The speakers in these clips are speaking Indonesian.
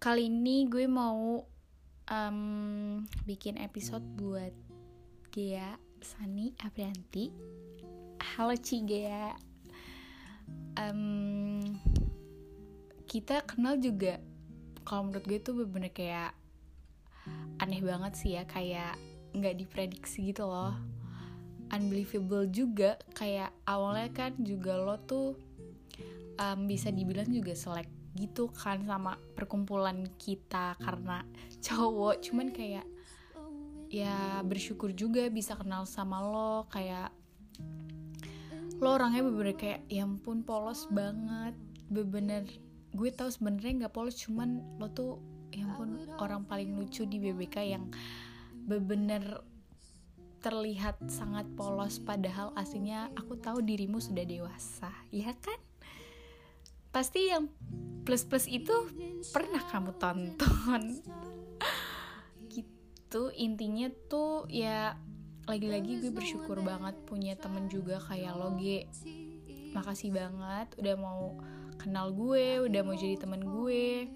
kali ini gue mau um, bikin episode buat Gea Sani Aprianti. Halo Ci Gea. Um, kita kenal juga. Kalau menurut gue tuh bener-bener kayak aneh banget sih ya, kayak nggak diprediksi gitu loh. Unbelievable juga, kayak awalnya kan juga lo tuh um, bisa dibilang juga selek gitu kan sama perkumpulan kita karena cowok. Cuman kayak ya bersyukur juga bisa kenal sama lo kayak lo orangnya bener-bener kayak ya ampun polos banget. Bener-bener gue tau sebenarnya nggak polos cuman lo tuh ya ampun orang paling lucu di BBK yang bener-bener terlihat sangat polos padahal aslinya aku tahu dirimu sudah dewasa ya kan pasti yang plus-plus itu pernah kamu tonton. Gitu intinya tuh ya lagi-lagi gue bersyukur banget punya temen juga kayak lo G makasih banget udah mau kenal gue udah mau jadi temen gue.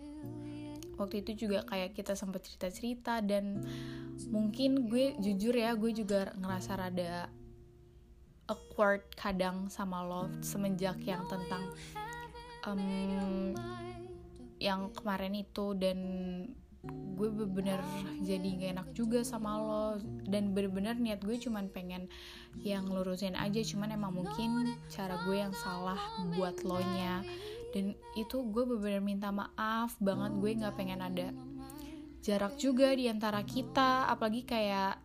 Waktu itu juga kayak kita sempat cerita-cerita dan mungkin gue jujur ya gue juga ngerasa rada awkward kadang sama lo semenjak yang tentang um, yang kemarin itu dan gue bener-bener jadi gak enak juga sama lo. Dan bener-bener niat gue cuman pengen yang lurusin aja. Cuman emang mungkin cara gue yang salah buat lo nya dan itu gue bener-bener minta maaf banget. Gue nggak pengen ada jarak juga di antara kita. Apalagi kayak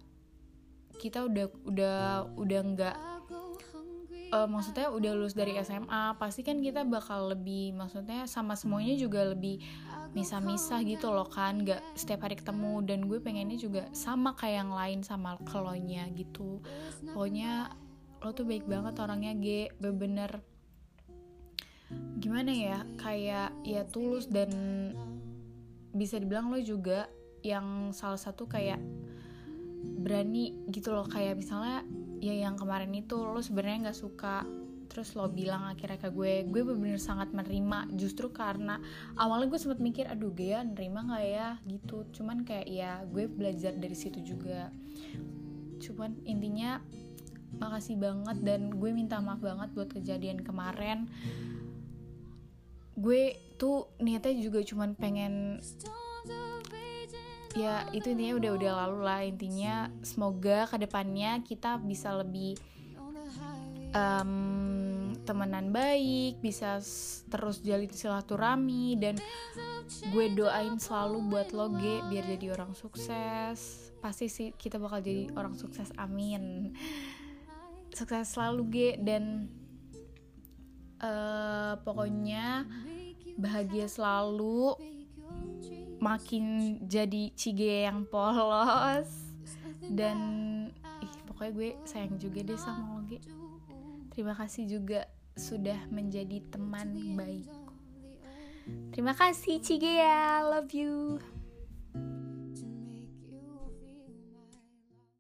kita udah udah udah nggak uh, maksudnya udah lulus dari SMA pasti kan kita bakal lebih maksudnya sama semuanya juga lebih misah-misah gitu loh kan nggak setiap hari ketemu. Dan gue pengennya juga sama kayak yang lain sama kelonya gitu. Pokoknya lo tuh baik banget orangnya G bener-bener gimana ya kayak ya tulus dan bisa dibilang lo juga yang salah satu kayak berani gitu loh. Kayak misalnya ya yang kemarin itu lo sebenarnya nggak suka. Terus lo bilang akhirnya ke gue gue bener-bener sangat menerima. Justru karena awalnya gue sempat mikir aduh gue ya nerima nggak ya? Gitu. Cuman kayak ya gue belajar dari situ juga. Cuman intinya makasih banget dan gue minta maaf banget buat kejadian kemarin. Gue tuh niatnya juga cuman pengen ya itu intinya udah udah lalu lah. Intinya semoga ke depannya kita bisa lebih um, temenan baik bisa terus jalin silaturahmi dan gue doain selalu buat lo G biar jadi orang sukses. Pasti sih kita bakal jadi orang sukses amin. Sukses selalu G dan uh, pokoknya bahagia selalu makin jadi cige yang polos. Dan ih pokoknya gue sayang juga deh sama Oge terima kasih juga sudah menjadi teman baikku terima kasih cige ya. Love you